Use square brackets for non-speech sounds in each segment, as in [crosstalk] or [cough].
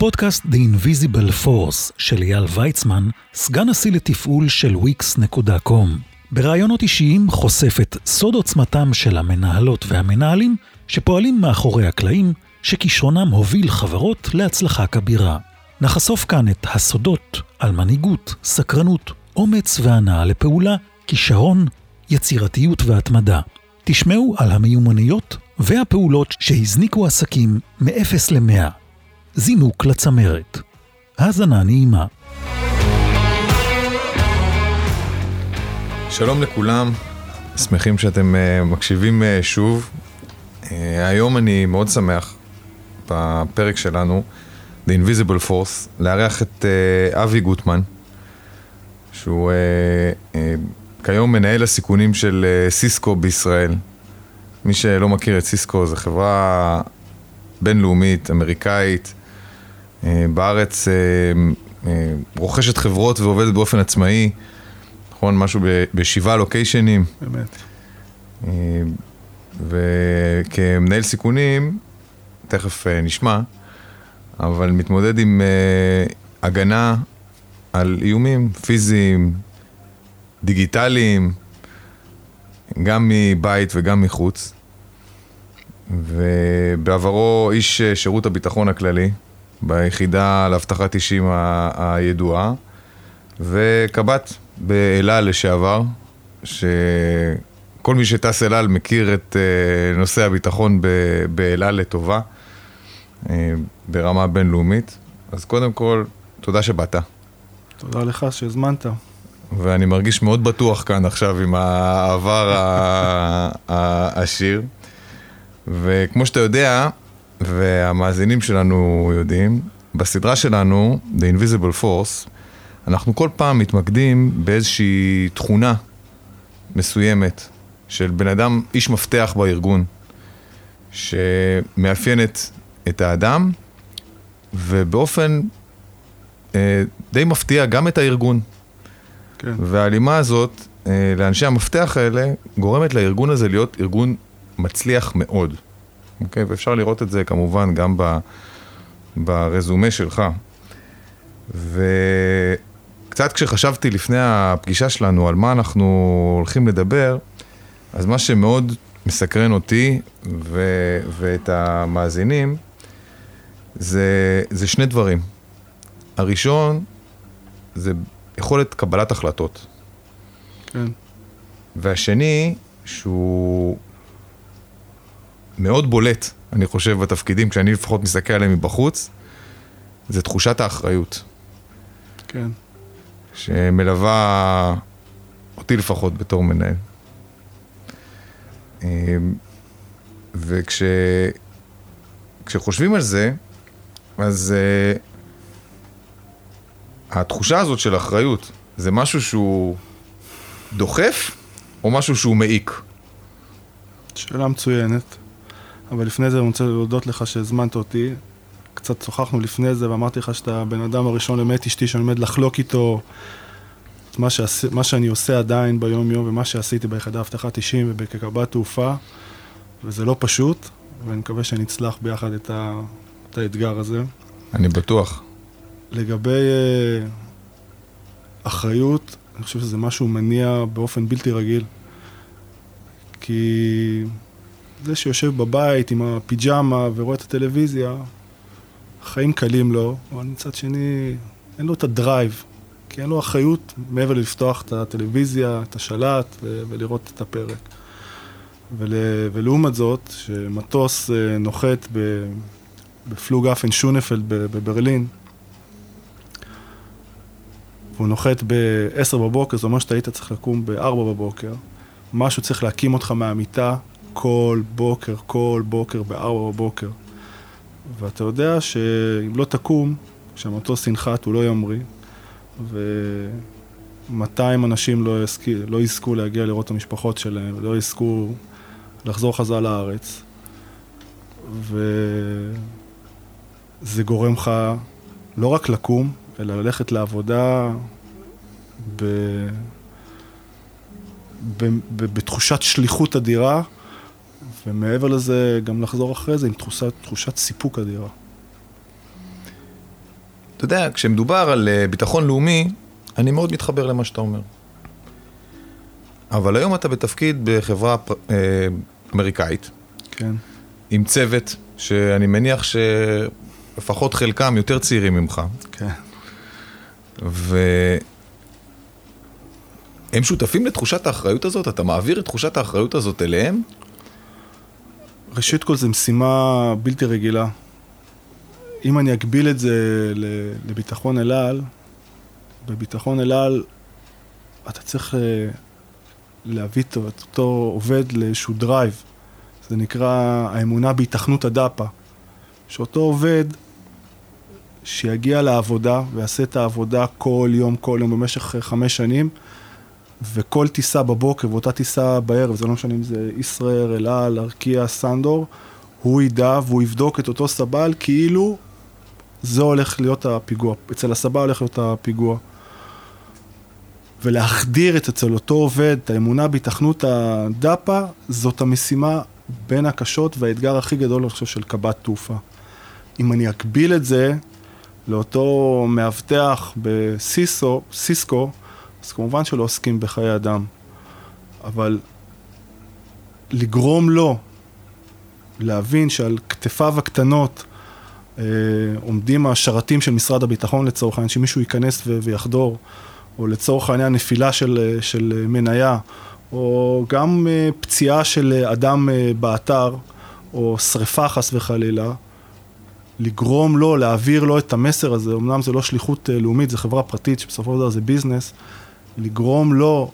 הפודקאסט The Invisible Force של אייל ויצמן, סגן נשיא לתפעול של wix.com. בראיונות אישיים חושף את סוד עוצמתם של המנהלות והמנהלים שפועלים מאחורי הקלעים, שכישרונם הוביל חברות להצלחה כבירה. נחשוף כאן את הסודות על מנהיגות, סקרנות, אומץ והנאה לפעולה, כישרון, יצירתיות והתמדה. תשמעו על המיומנויות והפעולות שהזניקו עסקים מ-0 ל-100. זינוק לצמרת. האזנה נעימה. שלום לכולם, שמחים שאתם uh, מקשיבים uh, שוב. Uh, היום אני מאוד שמח בפרק שלנו, The Invisible Force, לארח את uh, אבי גוטמן, שהוא uh, uh, כיום מנהל הסיכונים של uh, סיסקו בישראל. מי שלא מכיר את סיסקו, זו חברה בינלאומית, אמריקאית, בארץ אה, אה, רוכשת חברות ועובדת באופן עצמאי, נכון? משהו בשבעה לוקיישנים. באמת. וכמנהל סיכונים, תכף נשמע, אבל מתמודד עם הגנה על איומים פיזיים, דיגיטליים, גם מבית וגם מחוץ. ובעברו איש שירות הביטחון הכללי, ביחידה לאבטחת אישים הידועה, וקב"ט באלעל לשעבר, שכל מי שטס אלעל מכיר את אה, נושא הביטחון באלעל לטובה, אה, ברמה בינלאומית. אז קודם כל, תודה שבאת. תודה לך שהזמנת. ואני מרגיש מאוד בטוח כאן עכשיו עם העבר העשיר. וכמו שאתה יודע, והמאזינים שלנו יודעים, בסדרה שלנו, The Invisible Force, אנחנו כל פעם מתמקדים באיזושהי תכונה מסוימת של בן אדם, איש מפתח בארגון, שמאפיינת את האדם, ובאופן אה, די מפתיע גם את הארגון. כן. וההלימה הזאת אה, לאנשי המפתח האלה גורמת לארגון הזה להיות ארגון מצליח מאוד. אוקיי? ואפשר לראות את זה כמובן גם ב, ברזומה שלך. וקצת כשחשבתי לפני הפגישה שלנו על מה אנחנו הולכים לדבר, אז מה שמאוד מסקרן אותי ו, ואת המאזינים, זה, זה שני דברים. הראשון, זה יכולת קבלת החלטות. כן. והשני, שהוא מאוד בולט, אני חושב, בתפקידים, כשאני לפחות מסתכל עליהם מבחוץ, זה תחושת האחריות. כן. שמלווה אותי לפחות בתור מנהל. אמ, וכשחושבים על זה, אז uh, התחושה הזאת של אחריות, זה משהו שהוא דוחף או משהו שהוא מעיק? שאלה מצוינת. אבל לפני זה אני רוצה להודות לך שהזמנת אותי. קצת שוחחנו לפני זה ואמרתי לך שאתה הבן אדם הראשון למאת אשתי שאני עומד לחלוק איתו את מה, שעש... מה שאני עושה עדיין ביום-יום ומה שעשיתי ביחידה אבטחת אישים ובקקבת תעופה, וזה לא פשוט, ואני מקווה שנצלח ביחד את, ה... את האתגר הזה. אני בטוח. לגבי uh, אחריות, אני חושב שזה משהו מניע באופן בלתי רגיל. כי זה שיושב בבית עם הפיג'מה ורואה את הטלוויזיה, החיים קלים לו, אבל מצד שני, אין לו את הדרייב, כי אין לו אחריות מעבר ללפתוח את הטלוויזיה, את השלט ולראות את הפרק. ול- ולעומת זאת, שמטוס אה, נוחת ב- בפלוג אפן שונפלד בברלין, והוא נוחת ב-10 בבוקר, זאת אומרת שאתה היית צריך לקום ב-4 בבוקר, משהו צריך להקים אותך מהמיטה, כל בוקר, כל בוקר, בארבע בבוקר. ואתה יודע שאם לא תקום, כשהמטוס ינחת הוא לא ימריא, ו-200 אנשים לא, יזכי, לא יזכו להגיע לראות את המשפחות שלהם, ולא יזכו לחזור חזרה לארץ. וזה גורם לך לא רק לקום, אלא ללכת לעבודה ב... ב... ב... בתחושת שליחות אדירה. ומעבר לזה, גם לחזור אחרי זה עם תחושת, תחושת סיפוק אדירה. אתה יודע, כשמדובר על אה, ביטחון לאומי, אני מאוד מתחבר למה שאתה אומר. אבל היום אתה בתפקיד בחברה אה, אמריקאית, כן. עם צוות שאני מניח שלפחות חלקם יותר צעירים ממך, כן. והם שותפים לתחושת האחריות הזאת? אתה מעביר את תחושת האחריות הזאת אליהם? ראשית כל, זו משימה בלתי רגילה. אם אני אגביל את זה לביטחון אל על, בביטחון אל על אתה צריך אה, להביא את אותו עובד לאיזשהו drive. זה נקרא האמונה בהיתכנות התקפה. שאותו עובד שיגיע לעבודה ויעשה את העבודה כל יום, כל יום במשך חמש שנים, וכל טיסה בבוקר ואותה טיסה בערב, זה לא משנה אם זה ישראייר, אל ארקיע, סנדור, הוא ידע והוא יבדוק את אותו סבל כאילו זה הולך להיות הפיגוע. אצל הסבא הולך להיות הפיגוע. ולהחדיר את אצל אותו עובד, את האמונה בהתכנות הדאפה, זאת המשימה בין הקשות והאתגר הכי גדול, אני חושב, של קב"ט תעופה. אם אני אקביל את זה לאותו מאבטח בסיסו, סיסקו, אז כמובן שלא עוסקים בחיי אדם. אבל לגרום לו להבין שעל כתפיו הקטנות אה, עומדים השרתים של משרד הביטחון לצורך העניין, שמישהו ייכנס ו- ויחדור, או לצורך העניין נפילה של, של מניה, או גם אה, פציעה של אדם אה, באתר, או שריפה חס וחלילה, לגרום לו, להעביר לו את המסר הזה, אמנם זה לא שליחות אה, לאומית, זה חברה פרטית שבסופו של דבר זה ביזנס, לגרום לו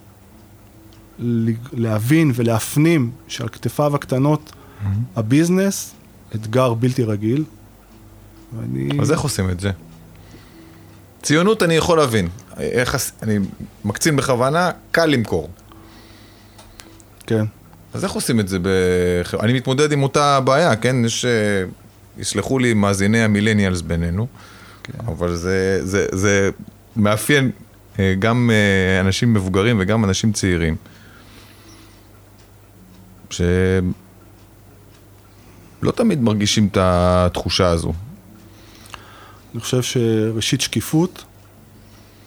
להבין ולהפנים שעל כתפיו הקטנות mm-hmm. הביזנס, אתגר בלתי רגיל. ואני... אז איך עושים את זה? ציונות אני יכול להבין, איך, אני מקצין בכוונה, קל למכור. כן. אז איך עושים את זה? בח... אני מתמודד עם אותה בעיה, כן? יש... אה, יסלחו לי מאזיני המילניאלס בינינו, כן. אבל זה, זה, זה מאפיין גם אה, אנשים מבוגרים וגם אנשים צעירים. שלא תמיד מרגישים את התחושה הזו. אני חושב שראשית שקיפות,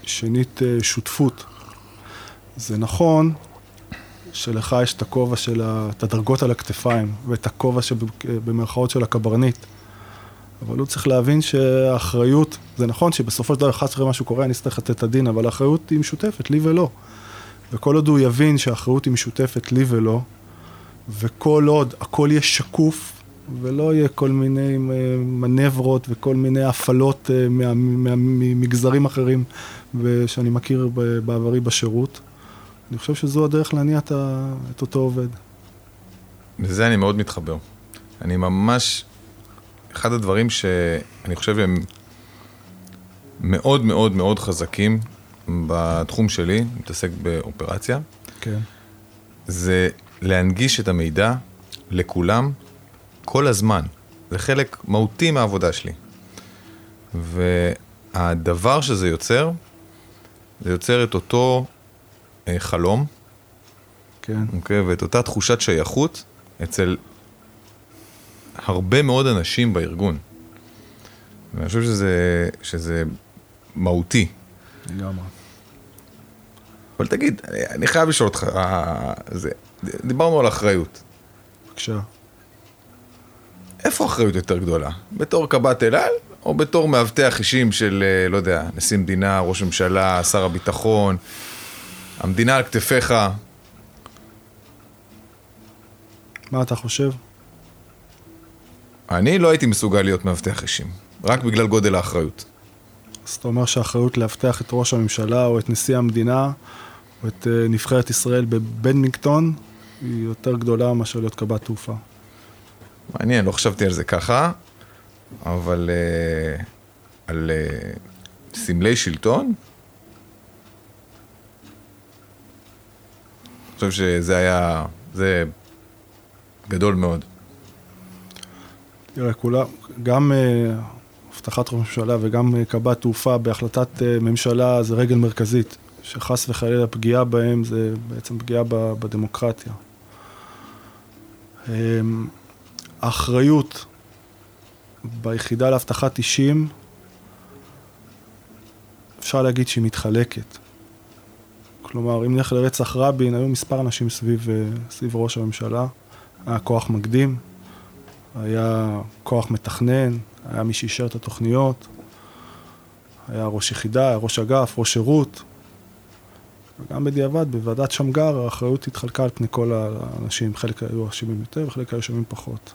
שנית שותפות. זה נכון שלך יש את הכובע של, ה... את הדרגות על הכתפיים, ואת הכובע שבמרכאות של הקברניט. אבל הוא צריך להבין שהאחריות, זה נכון שבסופו של דבר, חס וחלילה משהו קורה, אני אצטרך לתת את הדין, אבל האחריות היא משותפת, לי ולא. וכל עוד הוא יבין שהאחריות היא משותפת, לי ולא, וכל עוד הכל יהיה שקוף, ולא יהיה כל מיני אה, מנברות וכל מיני הפעלות אה, ממגזרים אחרים שאני מכיר בעברי בשירות, אני חושב שזו הדרך להניע את אותו עובד. לזה אני מאוד מתחבר. אני ממש, אחד הדברים שאני חושב הם מאוד מאוד מאוד חזקים בתחום שלי, מתעסק באופרציה, כן. זה להנגיש את המידע לכולם כל הזמן. זה חלק מהותי מהעבודה שלי. והדבר שזה יוצר, זה יוצר את אותו אה, חלום, כן. אוקיי? ואת אותה תחושת שייכות אצל הרבה מאוד אנשים בארגון. ואני חושב שזה, שזה מהותי. לגמרי. אבל תגיד, אני, אני חייב לשאול אותך, אה, זה, דיברנו על אחריות. בבקשה. איפה האחריות יותר גדולה? בתור קב"ט אל על, או בתור מאבטח אישים של, אה, לא יודע, נשיא מדינה, ראש ממשלה, שר הביטחון, המדינה על כתפיך? מה אתה חושב? אני לא הייתי מסוגל להיות מאבטח אישים, רק בגלל גודל האחריות. אז אתה אומר שהאחריות לאבטח את ראש הממשלה או את נשיא המדינה או את uh, נבחרת ישראל בבנמינגטון היא יותר גדולה מאשר להיות קב"ט תעופה. מעניין, לא חשבתי על זה ככה, אבל uh, על uh, סמלי שלטון? אני חושב שזה היה, זה גדול מאוד. תראה, כולם, גם הבטחת uh, ראש ממשלה וגם uh, קב"ט תעופה בהחלטת uh, ממשלה זה רגל מרכזית, שחס וחלילה פגיעה בהם זה בעצם פגיעה בדמוקרטיה. Um, האחריות ביחידה לאבטחת אישים אפשר להגיד שהיא מתחלקת. כלומר, אם נלך לרצח רבין, היו מספר אנשים סביב, אה, סביב ראש הממשלה. היה כוח מקדים, היה כוח מתכנן, היה מי שאישר את התוכניות, היה ראש יחידה, היה ראש אגף, ראש שירות. וגם בדיעבד, בוועדת שמגר, האחריות התחלקה על פני כל האנשים, חלק היו אשמים יותר וחלק היו אשמים פחות.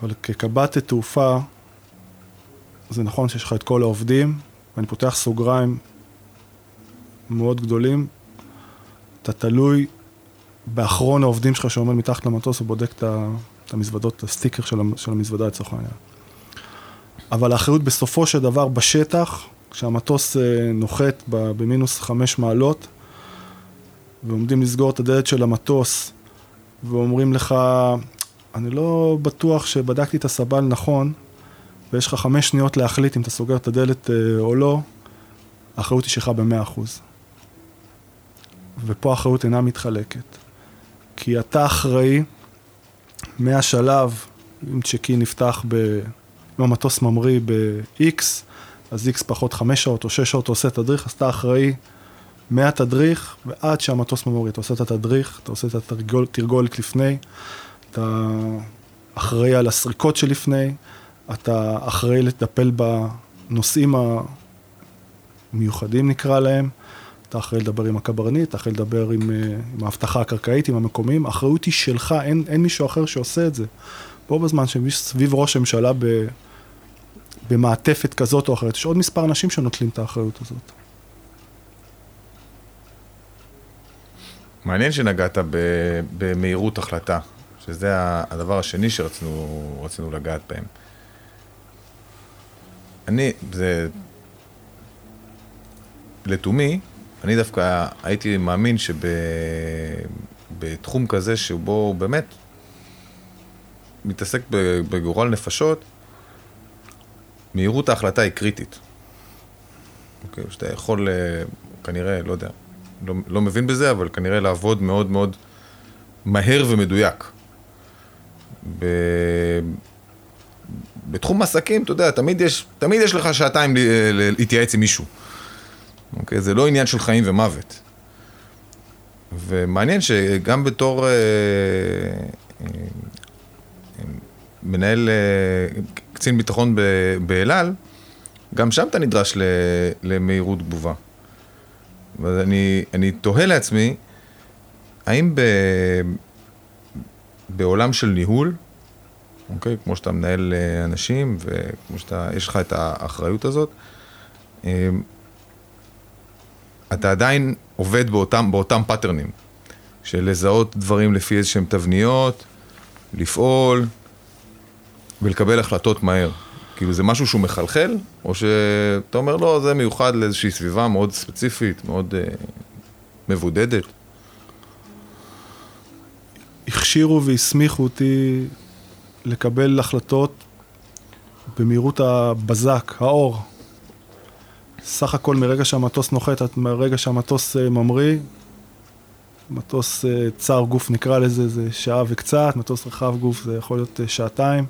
אבל כקב"ט תעופה, זה נכון שיש לך את כל העובדים, ואני פותח סוגריים מאוד גדולים, אתה תלוי באחרון העובדים שלך שעומד מתחת למטוס ובודק את המזוודות, את הסטיקר של המזוודה לצורך העניין. אבל האחריות בסופו של דבר בשטח, כשהמטוס אה, נוחת במינוס חמש מעלות, ועומדים לסגור את הדלת של המטוס, ואומרים לך, אני לא בטוח שבדקתי את הסבל נכון, ויש לך חמש שניות להחליט אם אתה סוגר את הדלת אה, או לא, האחריות היא שלך במאה אחוז. ופה האחריות אינה מתחלקת. כי אתה אחראי מהשלב, אם צ'קין נפתח ב... אם המטוס ממריא ב-X, אז X פחות חמש שעות או שש שעות אתה עושה תדריך, אז אתה אחראי מהתדריך ועד שהמטוס ממריא. אתה עושה את התדריך, אתה עושה את התרגולת לפני, אתה אחראי על הסריקות שלפני, אתה אחראי לטפל בנושאים המיוחדים נקרא להם, אתה אחראי לדבר עם הקברניט, אתה אחראי לדבר עם, אה, עם האבטחה הקרקעית, עם המקומיים, האחריות היא שלך, אין, אין מישהו אחר שעושה את זה. בו בזמן שסביב ראש הממשלה ב, במעטפת כזאת או אחרת, יש עוד מספר אנשים שנוטלים את האחריות הזאת. מעניין שנגעת במהירות החלטה, שזה הדבר השני שרצינו לגעת בהם. אני, זה... לתומי, אני דווקא הייתי מאמין שבתחום כזה שבו הוא באמת מתעסק בגורל נפשות, מהירות ההחלטה היא קריטית. אוקיי, שאתה יכול אה, כנראה, לא יודע, לא, לא מבין בזה, אבל כנראה לעבוד מאוד מאוד מהר ומדויק. ב... בתחום עסקים, אתה יודע, תמיד יש, תמיד יש לך שעתיים להתייעץ עם מישהו. אוקיי? זה לא עניין של חיים ומוות. ומעניין שגם בתור אה, אה, מנהל, אה, קצין ביטחון באל על, גם שם אתה נדרש למהירות תגובה. ואני תוהה לעצמי, האם ב, בעולם של ניהול, אוקיי? כמו שאתה מנהל אה, אנשים וכמו שאתה, יש לך את האחריות הזאת, אה, אתה עדיין עובד באותם, באותם פאטרנים, של לזהות דברים לפי איזשהם תבניות, לפעול ולקבל החלטות מהר. כאילו זה משהו שהוא מחלחל, או שאתה אומר, לא, זה מיוחד לאיזושהי סביבה מאוד ספציפית, מאוד אה, מבודדת. הכשירו והסמיכו אותי לקבל החלטות במהירות הבזק, האור. סך הכל מרגע שהמטוס נוחת, מרגע שהמטוס אה, ממריא, מטוס אה, צר גוף נקרא לזה, זה שעה וקצת, מטוס רחב גוף זה יכול להיות אה, שעתיים.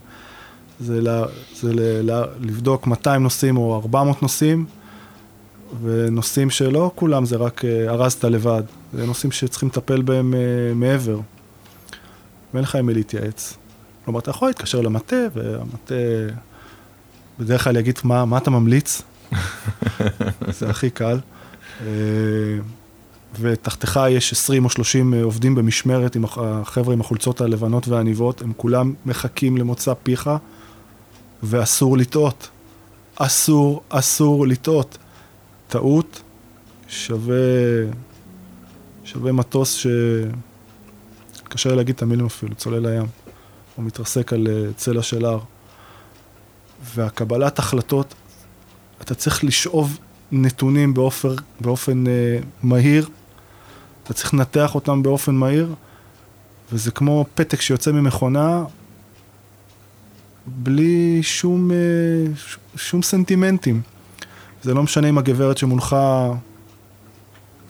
זה, לה, זה ל, לה, לבדוק 200 נוסעים או 400 נוסעים, ונוסעים שלא כולם זה רק ארזת לבד, זה נוסעים שצריכים לטפל בהם מעבר, ואין לך עם מי להתייעץ. כלומר, אתה יכול להתקשר למטה, והמטה בדרך כלל יגיד, מה, מה אתה ממליץ? [laughs] זה הכי קל. אה, ותחתיך יש 20 או 30 עובדים במשמרת עם החבר'ה עם החולצות הלבנות והעניבות, הם כולם מחכים למוצא פיך, ואסור לטעות. אסור, אסור לטעות. טעות שווה, שווה מטוס שקשה להגיד את המילים אפילו, צולל לים. הוא מתרסק על אה, צלע של הר. והקבלת החלטות, אתה צריך לשאוב נתונים באופן, באופן אה, מהיר, אתה צריך לנתח אותם באופן מהיר, וזה כמו פתק שיוצא ממכונה, בלי שום, אה, שום סנטימנטים. זה לא משנה אם הגברת שמולך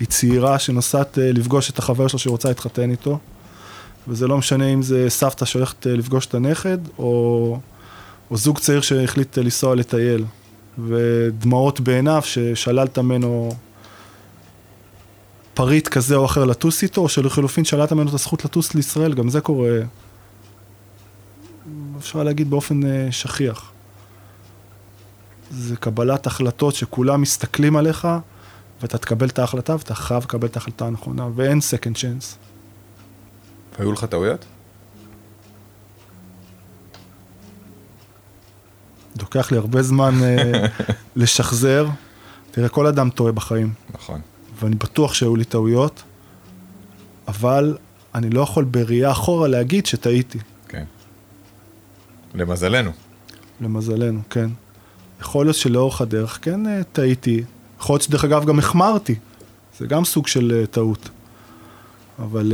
היא צעירה שנוסעת אה, לפגוש את החבר שלה שרוצה להתחתן איתו, וזה לא משנה אם זה סבתא שהולכת אה, לפגוש את הנכד, או, או זוג צעיר שהחליט אה, לנסוע לטייל. ודמעות בעיניו ששללת ממנו פריט כזה או אחר לטוס איתו, או שלחילופין שללת ממנו את הזכות לטוס לישראל, גם זה קורה, אפשר להגיד באופן אה, שכיח. זה קבלת החלטות שכולם מסתכלים עליך, ואתה תקבל את ההחלטה, ואתה חייב לקבל את ההחלטה הנכונה, ואין second chance. היו לך טעויות? לוקח לי הרבה זמן אה, [laughs] לשחזר. תראה, כל אדם טועה בחיים, נכון. ואני בטוח שהיו לי טעויות, אבל אני לא יכול בראייה אחורה להגיד שטעיתי, כן. למזלנו. למזלנו, כן. יכול להיות שלאורך הדרך כן אה, טעיתי, יכול להיות שדרך אגב גם החמרתי, זה גם סוג של אה, טעות. אבל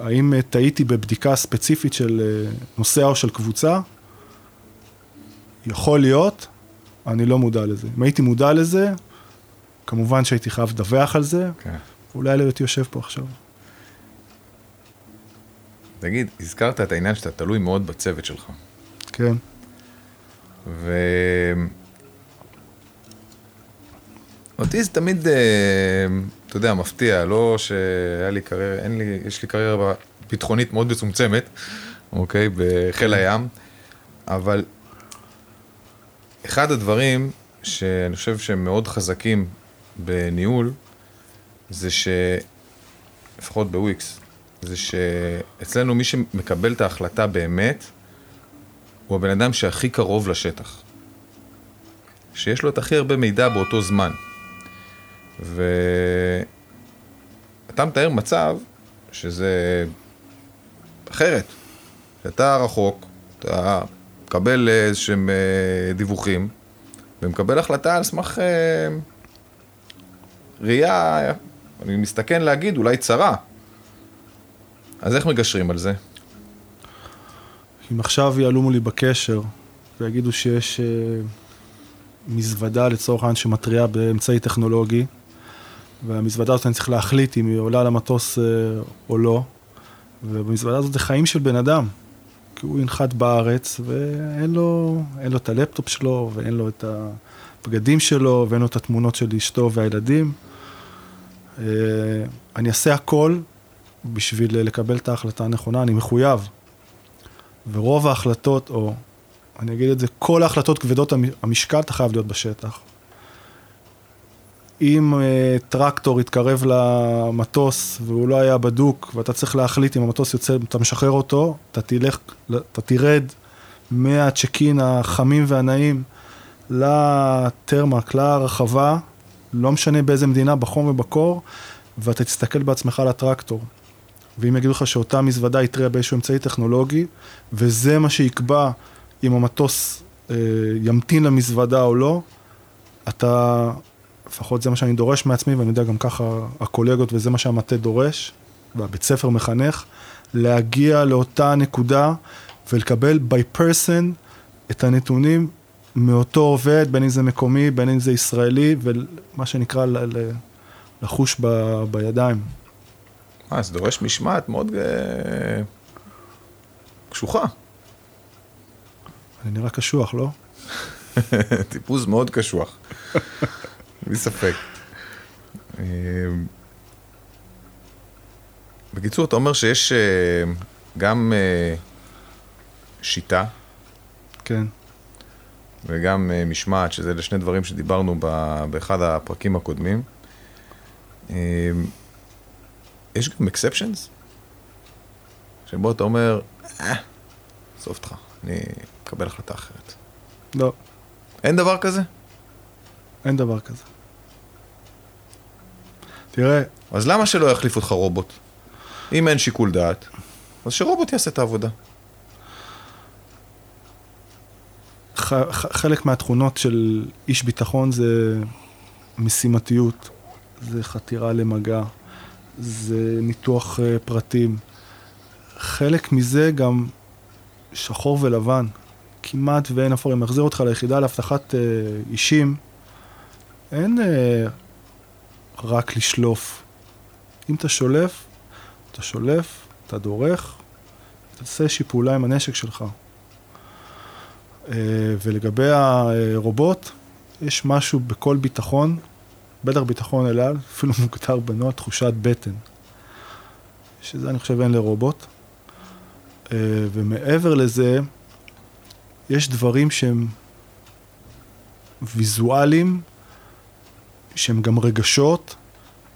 האם טעיתי בבדיקה ספציפית של נוסע או של קבוצה? יכול להיות, אני לא מודע לזה. אם הייתי מודע לזה, כמובן שהייתי חייב לדווח על זה, כן. אולי לא הייתי יושב פה עכשיו. תגיד, הזכרת את העניין שאתה תלוי מאוד בצוות שלך. כן, ו... אותי זה תמיד, אה, אתה יודע, מפתיע, לא שהיה לי קריירה, אין לי, יש לי קריירה ביטחונית מאוד מצומצמת, אוקיי, בחיל הים, אבל אחד הדברים שאני חושב שהם מאוד חזקים בניהול, זה ש... לפחות בוויקס, זה שאצלנו מי שמקבל את ההחלטה באמת, הוא הבן אדם שהכי קרוב לשטח. שיש לו את הכי הרבה מידע באותו זמן. ואתה מתאר מצב שזה אחרת. אתה רחוק, אתה מקבל איזשהם אה, דיווחים, ומקבל החלטה על סמך אה, ראייה, אני מסתכן להגיד, אולי צרה. אז איך מגשרים על זה? אם עכשיו יעלו מולי בקשר ויגידו שיש אה, מזוודה לצורך העניין שמתריעה באמצעי טכנולוגי, והמזוודה הזאת אני צריך להחליט אם היא עולה למטוס או לא, ובמזוודה הזאת זה חיים של בן אדם, כי הוא ינחת בארץ ואין לו, לו את הלפטופ שלו ואין לו את הבגדים שלו ואין לו את התמונות של אשתו והילדים. אה, אני אעשה הכל בשביל לקבל את ההחלטה הנכונה, אני מחויב. ורוב ההחלטות, או אני אגיד את זה, כל ההחלטות כבדות המ- המשקל, אתה חייב להיות בשטח. אם uh, טרקטור יתקרב למטוס והוא לא היה בדוק, ואתה צריך להחליט אם המטוס יוצא, אתה משחרר אותו, אתה תלך, אתה תרד מהצ'קין החמים והנעים לטרמק, לרחבה, לא משנה באיזה מדינה, בחום ובקור, ואתה תסתכל בעצמך על הטרקטור. ואם יגידו לך שאותה מזוודה יתריע באיזשהו אמצעי טכנולוגי, וזה מה שיקבע אם המטוס אה, ימתין למזוודה או לא, אתה, לפחות זה מה שאני דורש מעצמי, ואני יודע גם ככה הקולגות וזה מה שהמטה דורש, והבית ספר מחנך, להגיע לאותה נקודה ולקבל by person את הנתונים מאותו עובד, בין אם זה מקומי, בין אם זה ישראלי, ומה שנקרא לחוש ב, בידיים. אה, זה דורש משמעת מאוד אה, קשוחה. אני נראה קשוח, לא? [laughs] טיפוס מאוד קשוח. [laughs] בלי ספק. אה, בקיצור, אתה אומר שיש אה, גם אה, שיטה כן. וגם משמעת, שזה אלה שני דברים שדיברנו באחד הפרקים הקודמים. יש גם אקספשנס? שבו אתה אומר, אה, עזוב אותך, אני אקבל החלטה אחרת. לא, אין דבר כזה? אין דבר כזה. תראה, אז למה שלא יחליף אותך רובוט? אם אין שיקול דעת, אז שרובוט יעשה את העבודה. ח, ח, חלק מהתכונות של איש ביטחון זה משימתיות, זה חתירה למגע, זה ניתוח uh, פרטים. חלק מזה גם שחור ולבן, כמעט ואין אפור. אם מחזיר אותך ליחידה לאבטחת uh, אישים, אין uh, רק לשלוף. אם אתה שולף, אתה שולף, אתה דורך, אתה תעשה איזושהי פעולה עם הנשק שלך. אה, ולגבי הרובוט, יש משהו בכל ביטחון, בטח ביטחון אל על, [laughs] אפילו מוגדר בנוהל תחושת בטן. שזה אני חושב אין לרובוט. אה, ומעבר לזה, יש דברים שהם ויזואליים, שהם גם רגשות,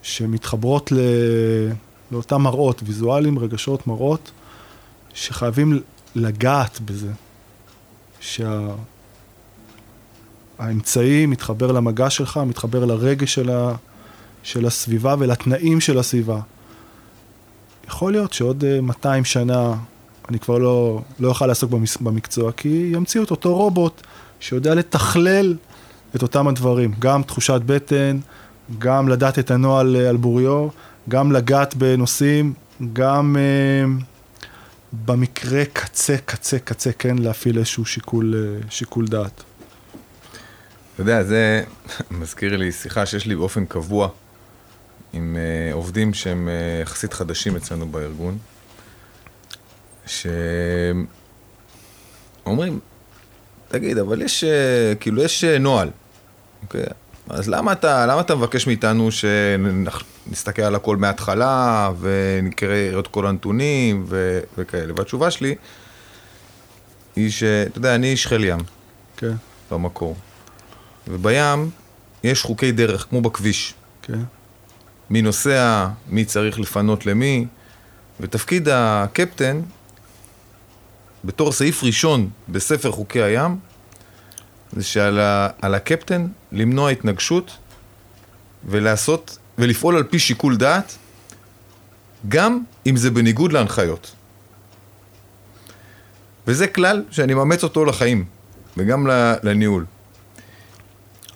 שמתחברות ל... לאותם מראות, ויזואליים, רגשות, מראות, שחייבים לגעת בזה. שהאמצעי שה... מתחבר למגע שלך, מתחבר לרגש של, ה... של הסביבה ולתנאים של הסביבה. יכול להיות שעוד 200 אה, שנה אני כבר לא, לא אוכל לעסוק במקצוע, כי ימציאו את אותו רובוט שיודע לתכלל את אותם הדברים, גם תחושת בטן, גם לדעת את הנוהל אה, על בוריו, גם לגעת בנושאים, גם uh, במקרה קצה, קצה, קצה, כן, להפעיל איזשהו שיקול, uh, שיקול דעת. אתה יודע, זה [laughs] מזכיר לי שיחה שיש לי באופן קבוע עם uh, עובדים שהם uh, יחסית חדשים אצלנו בארגון, שאומרים, תגיד, אבל יש, uh, כאילו, יש uh, נוהל, אוקיי? אז למה אתה, למה אתה מבקש מאיתנו שנסתכל על הכל מההתחלה ונקרא את כל הנתונים ו, וכאלה? והתשובה שלי היא שאתה יודע, אני איש חיל ים. כן. במקור. ובים יש חוקי דרך, כמו בכביש. כן. מי נוסע, מי צריך לפנות למי, ותפקיד הקפטן, בתור סעיף ראשון בספר חוקי הים, זה שעל ה, הקפטן למנוע התנגשות ולעשות, ולפעול על פי שיקול דעת, גם אם זה בניגוד להנחיות. וזה כלל שאני מאמץ אותו לחיים, וגם לניהול. Um,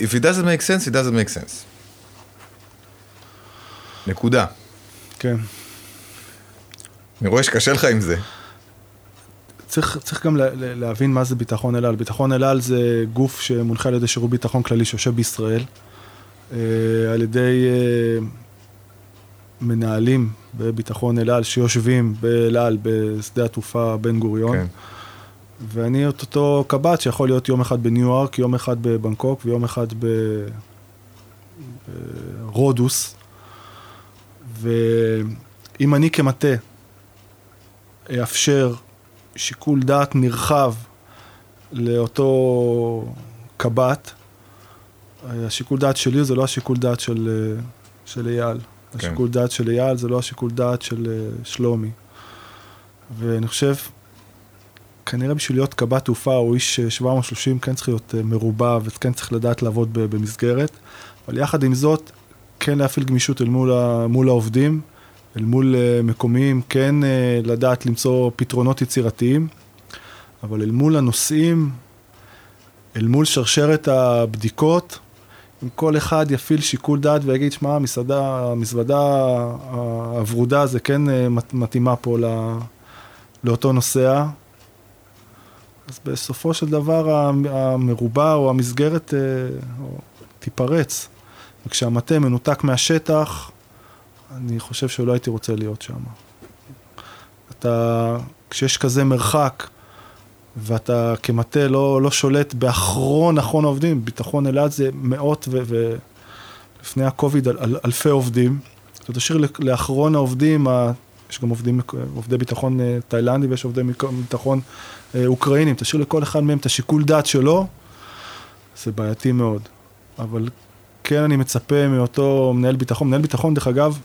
If it doesn't make sense, it doesn't make sense. נקודה. כן. אני רואה שקשה לך עם זה. צריך, צריך גם להבין מה זה ביטחון אל על. ביטחון אל על זה גוף שמונחה על ידי שירות ביטחון כללי שיושב בישראל, אה, על ידי אה, מנהלים בביטחון אל על שיושבים באל על בשדה התעופה בן גוריון. כן. ואני את אותו קב"ט שיכול להיות יום אחד בניו יורק, יום אחד בבנקוק ויום אחד ברודוס. ואם אני כמטה אאפשר שיקול דעת נרחב לאותו קב"ט. השיקול דעת שלי זה לא השיקול דעת של, של אייל. כן. השיקול דעת של אייל זה לא השיקול דעת של אה, שלומי. ואני חושב, כנראה בשביל להיות קב"ט תעופה או איש 730 אה, כן צריך להיות אה, מרובע וכן צריך לדעת לעבוד במסגרת, אבל יחד עם זאת, כן להפעיל גמישות אל מול, מול העובדים. אל מול אה, מקומיים כן אה, לדעת למצוא פתרונות יצירתיים, אבל אל מול הנושאים, אל מול שרשרת הבדיקות, אם כל אחד יפעיל שיקול דעת ויגיד, שמע, המסעדה, המזוודה הוורודה זה כן אה, מתאימה פה לאותו נוסע, אז בסופו של דבר המרובע או המסגרת תיפרץ. וכשהמטה מנותק מהשטח, אני חושב שלא הייתי רוצה להיות שם. אתה, כשיש כזה מרחק, ואתה כמטה לא, לא שולט באחרון אחרון העובדים, ביטחון אלעד זה מאות ולפני הקוביד אל, אל, אלפי עובדים. אתה תשאיר לאחרון העובדים, יש גם עובדים, עובדי ביטחון אה, תאילנדי ויש עובדי ביטחון אה, אוקראינים, תשאיר לכל אחד מהם את השיקול דעת שלו, זה בעייתי מאוד. אבל כן אני מצפה מאותו מנהל ביטחון, מנהל ביטחון דרך אגב,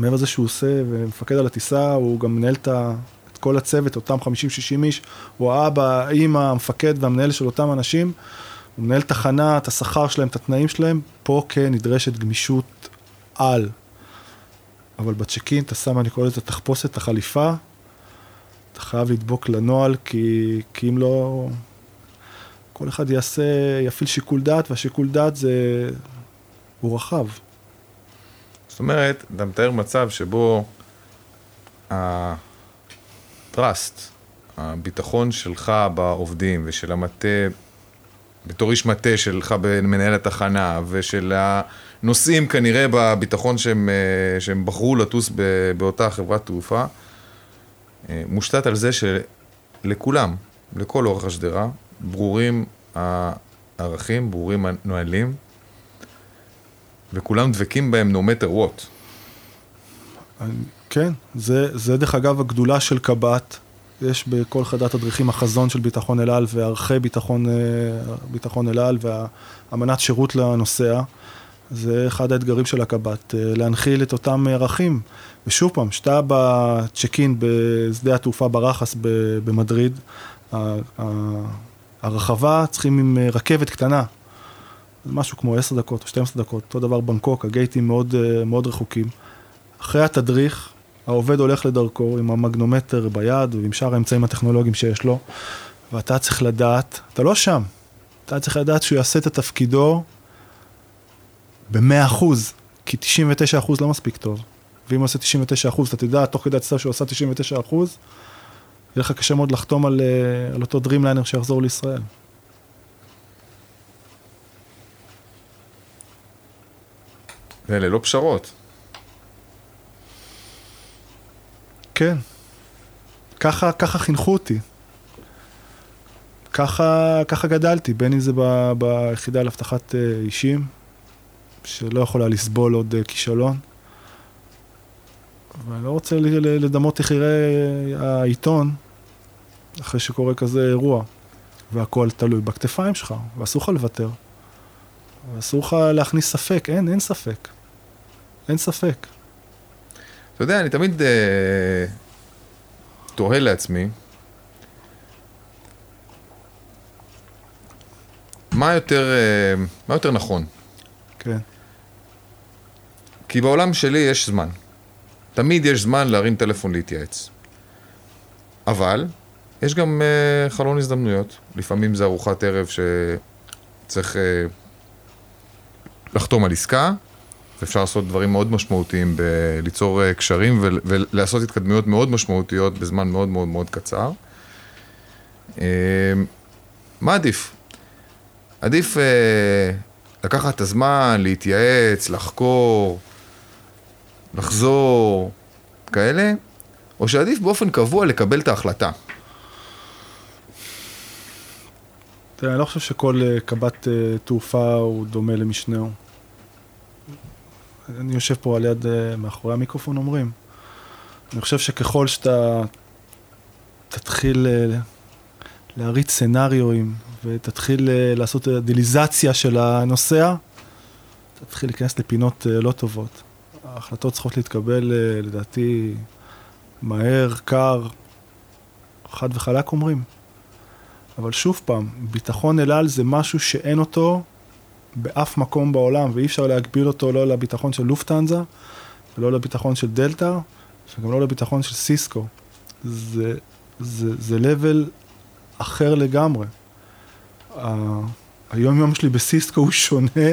מעבר לזה שהוא עושה ומפקד על הטיסה, הוא גם מנהל את, ה, את כל הצוות, אותם 50-60 איש, הוא האבא, האמא, המפקד והמנהל של אותם אנשים, הוא מנהל תחנה, את השכר שלהם, את התנאים שלהם, פה כן נדרשת גמישות על. אבל בצ'קין אתה שם, אני קורא לזה תחפושת, החליפה, אתה חייב לדבוק לנוהל, כי, כי אם לא, כל אחד יעשה, יפעיל שיקול דעת, והשיקול דעת זה, הוא רחב. אומרת, אתה מתאר מצב שבו ה-trust, הביטחון שלך בעובדים ושל המטה, בתור איש מטה שלך במנהל התחנה ושל הנוסעים כנראה בביטחון שהם, אה, שהם בחרו לטוס באותה חברת תעופה, אה, מושתת על זה שלכולם, לכל אורך השדרה, ברורים הערכים, ברורים הנהלים, וכולם דבקים בהם no matter what. כן, זה, זה דרך אגב הגדולה של קב"ט. יש בכל חדר תדריכים החזון של ביטחון אל על וערכי ביטחון, אה, ביטחון אל על והאמנת שירות לנוסע. זה אחד האתגרים של הקב"ט, אה, להנחיל את אותם ערכים. ושוב פעם, כשאתה בצ'ק אין בשדה התעופה ברחס במדריד, הרחבה צריכים עם אה, רכבת קטנה, משהו כמו 10 דקות או 12 דקות, אותו דבר בנקוק, הגייטים מאוד, מאוד רחוקים. אחרי התדריך, העובד הולך לדרכו עם המגנומטר ביד ועם שאר האמצעים הטכנולוגיים שיש לו, ואתה צריך לדעת, אתה לא שם, אתה צריך לדעת שהוא יעשה את התפקידו ב-100 אחוז, כי 99 אחוז לא מספיק טוב. ואם הוא עושה 99 אחוז, אתה תדע, תוך כדי הטיסה שהוא עושה 99 אחוז, יהיה לך קשה מאוד לחתום על, אה, על אותו Dreamliner שיחזור לישראל. ואלה לא פשרות. כן. ככה, ככה חינכו אותי. ככה, ככה גדלתי, בין אם זה ב, ביחידה לאבטחת אה, אישים, שלא יכולה לסבול עוד אה, כישלון. ואני לא רוצה לדמות איך יראה העיתון אחרי שקורה כזה אירוע, והכל תלוי בכתפיים שלך, ואסור לך לוותר. ואסור לך להכניס ספק, אין, אין ספק. אין ספק. אתה יודע, אני תמיד אה, תוהה לעצמי, מה יותר, אה, מה יותר נכון? כן. כי בעולם שלי יש זמן. תמיד יש זמן להרים טלפון להתייעץ. אבל, יש גם אה, חלון הזדמנויות. לפעמים זה ארוחת ערב שצריך אה, לחתום על עסקה, ואפשר לעשות דברים מאוד משמעותיים בליצור אה, קשרים ולעשות התקדמויות מאוד משמעותיות בזמן מאוד מאוד מאוד קצר. אה, מה עדיף? עדיף אה, לקחת את הזמן, להתייעץ, לחקור, לחזור, כאלה, או שעדיף באופן קבוע לקבל את ההחלטה. אני לא חושב שכל קב"ט תעופה הוא דומה למשנהו. אני יושב פה על יד, אה, מאחורי המיקרופון אומרים. אני חושב שככל שאתה תתחיל אה, להריץ סנאריואים ותתחיל אה, לעשות דיליזציה של הנוסע, תתחיל להיכנס לפינות לא טובות. ההחלטות צריכות להתקבל, לדעתי, מהר, קר, חד וחלק אומרים. אבל שוב פעם, ביטחון אל על זה משהו שאין אותו באף מקום בעולם, ואי אפשר להגביל אותו לא לביטחון של לופטנזה, ולא לביטחון של דלתא, וגם לא לביטחון של סיסקו. זה, זה, זה level אחר לגמרי. היום יום שלי בסיסקו הוא שונה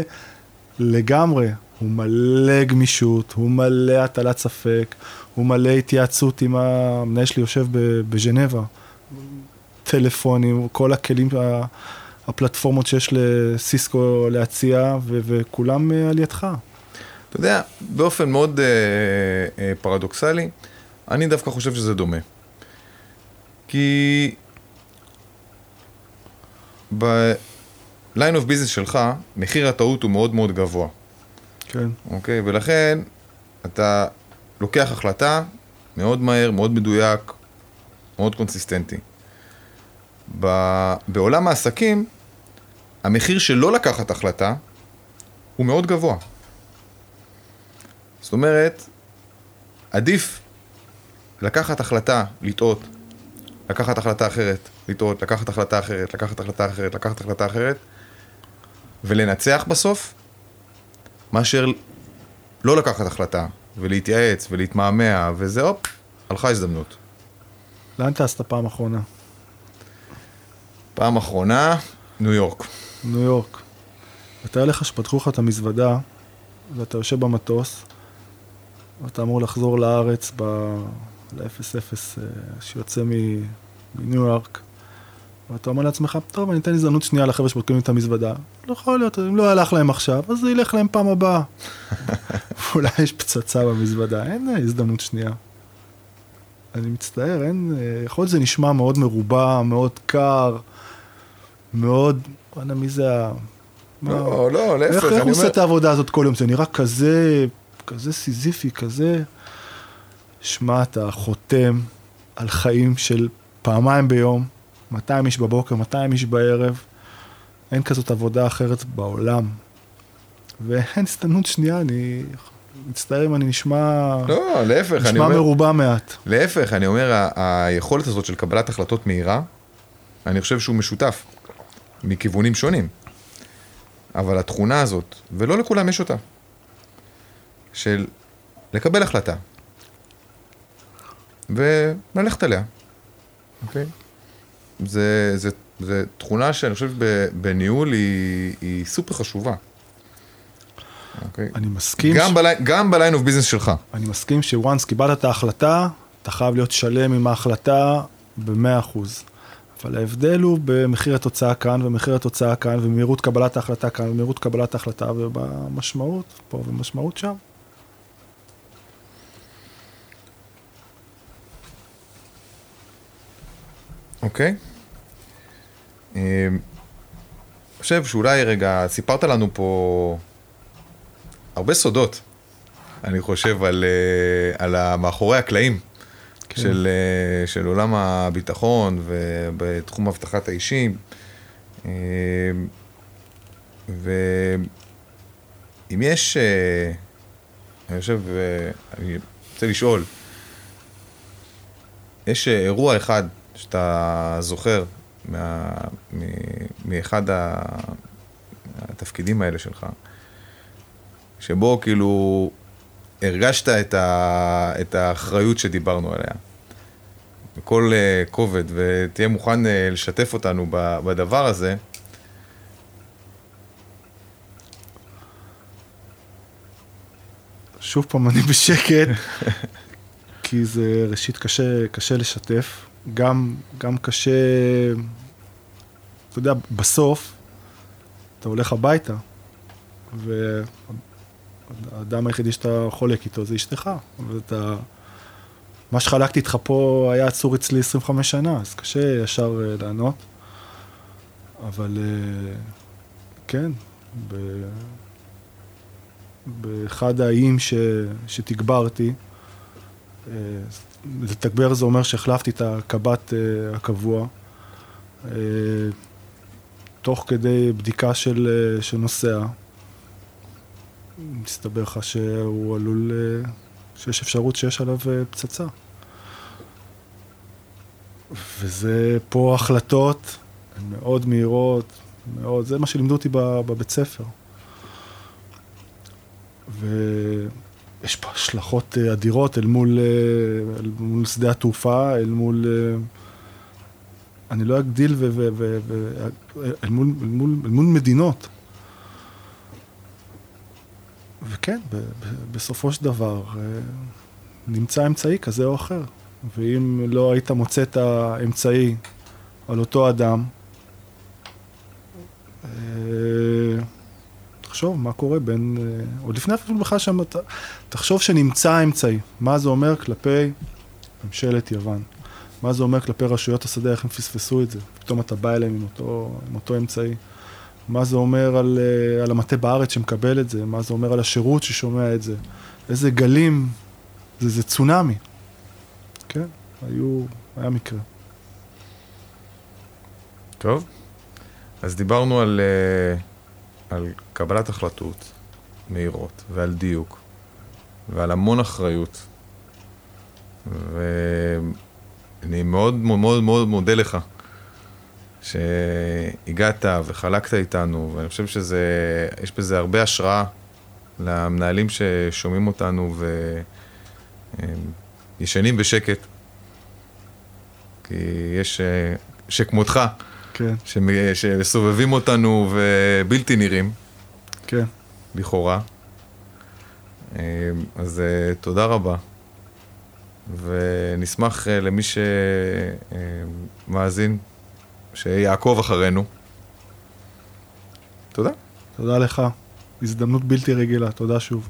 לגמרי. הוא מלא גמישות, הוא מלא הטלת ספק, הוא מלא התייעצות עם המנהל שלי יושב בז'נבה. טלפונים, כל הכלים הפלטפורמות שיש לסיסקו להציע, ו- וכולם אה, על ידך. אתה יודע, באופן מאוד אה, אה, פרדוקסלי, אני דווקא חושב שזה דומה. כי ב-line of business שלך, מחיר הטעות הוא מאוד מאוד גבוה. כן. אוקיי? ולכן אתה לוקח החלטה מאוד מהר, מאוד מדויק, מאוד קונסיסטנטי. בעולם העסקים, המחיר של לא לקחת החלטה הוא מאוד גבוה. זאת אומרת, עדיף לקחת החלטה, לטעות, לקחת החלטה אחרת, לטעות, לקחת החלטה אחרת, לקחת החלטה אחרת, לקחת החלטה אחרת, ולנצח בסוף, מאשר לא לקחת החלטה, ולהתייעץ, ולהתמהמה, וזה הופ, הלכה הזדמנות. לאן טסת פעם אחרונה? פעם אחרונה, ניו יורק. ניו יורק. ותאר לך שפתחו לך את המזוודה, ואתה יושב במטוס, ואתה אמור לחזור לארץ ל-0-0 אה, שיוצא מניו יורק, ואתה אומר לעצמך, טוב, אני אתן הזדמנות שנייה לחבר'ה שבודקים לי את המזוודה. לא יכול להיות, אם לא הלך להם עכשיו, אז זה ילך להם פעם הבאה. [laughs] אולי יש פצצה במזוודה, אין אה, הזדמנות שנייה. אני מצטער, אין, אה, יכול להיות שזה נשמע מאוד מרובע, מאוד קר. מאוד, וואלה, מי זה ה... לא, לא, להפך, איך איך אני הוא עושה אומר... את העבודה הזאת כל יום? זה נראה כזה, כזה סיזיפי, כזה... שמע, אתה חותם על חיים של פעמיים ביום, 200 איש בבוקר, 200 איש בערב. אין כזאת עבודה אחרת בעולם. ואין הסתנות שנייה, אני מצטער אם אני נשמע, לא, להפך, אני נשמע אומר... מרובע מעט. להפך, אני אומר, היכולת הזאת של קבלת החלטות מהירה, אני חושב שהוא משותף, מכיוונים שונים. אבל התכונה הזאת, ולא לכולם יש אותה, של לקבל החלטה, וללכת עליה, אוקיי? זה, זה, זה תכונה שאני חושב בניהול היא, היא סופר חשובה. אוקיי? אני מסכים, גם, ש... בלי, גם ב line of business שלך. אני מסכים ש once קיבלת את ההחלטה, אתה חייב להיות שלם עם ההחלטה ב-100%. אבל ההבדל הוא במחיר התוצאה כאן ומחיר התוצאה כאן ומהירות קבלת ההחלטה כאן ומהירות קבלת ההחלטה ובמשמעות פה ומשמעות שם. אוקיי. אה, אני חושב שאולי רגע, סיפרת לנו פה הרבה סודות, אני חושב, על, אה, על המאחורי הקלעים כן. של, אה, של עולם הביטחון ובתחום אבטחת האישים. אה, ואם יש, אה, אני חושב, אני רוצה לשאול, יש אירוע אחד שאתה זוכר מה, מ, מאחד התפקידים האלה שלך, שבו כאילו הרגשת את, ה, את האחריות שדיברנו עליה, בכל uh, כובד, ותהיה מוכן uh, לשתף אותנו ב, בדבר הזה. שוב פעם אני בשקט, [laughs] כי זה ראשית קשה, קשה לשתף. גם, גם קשה, אתה יודע, בסוף אתה הולך הביתה, והאדם היחידי שאתה חולק איתו זה אשתך. ואתה, מה שחלקתי איתך פה היה עצור אצלי 25 שנה, אז קשה ישר אה, לענות. אבל אה, כן, ב... באחד האיים ש... שתגברתי, אה, לתגבר זה אומר שהחלפתי את הקב"ט הקבוע, תוך כדי בדיקה של, של נוסע, מסתבר לך שהוא עלול, אה, שיש אפשרות שיש עליו אה, פצצה. וזה פה החלטות מאוד מהירות, מאוד, זה מה שלימדו אותי בב- בבית ספר. ויש פה השלכות אה, אדירות אל מול, אל מול שדה התעופה, אל מול... אני לא אגדיל, ו, ו, ו, ו, אל, מול, אל, מול, אל מול מדינות. וכן, ב, ב, בסופו של דבר, אה, נמצא אמצעי כזה או אחר. ואם לא היית מוצא את האמצעי על אותו אדם, אה, תחשוב מה קורה בין, אה, עוד לפני אפילו בכלל שם, תחשוב שנמצא האמצעי, מה זה אומר כלפי ממשלת יוון, מה זה אומר כלפי רשויות השדה, איך הם פספסו את זה, פתאום אתה בא אליהם עם אותו, עם אותו אמצעי, מה זה אומר על, אה, על המטה בארץ שמקבל את זה, מה זה אומר על השירות ששומע את זה, איזה גלים, זה, זה צונאמי, כן, היו, היה מקרה. טוב, אז דיברנו על, אה, על קבלת החלטות מהירות ועל דיוק ועל המון אחריות. ואני מאוד מאוד מאוד מודה לך שהגעת וחלקת איתנו, ואני חושב שזה, יש בזה הרבה השראה למנהלים ששומעים אותנו וישנים בשקט. כי יש, אה, שכמותך, כן, שסובבים אותנו ובלתי נראים, כן. לכאורה. אה, אז אה, תודה רבה. ונשמח למי שמאזין, שיעקוב אחרינו. תודה. תודה לך, הזדמנות בלתי רגילה, תודה שוב.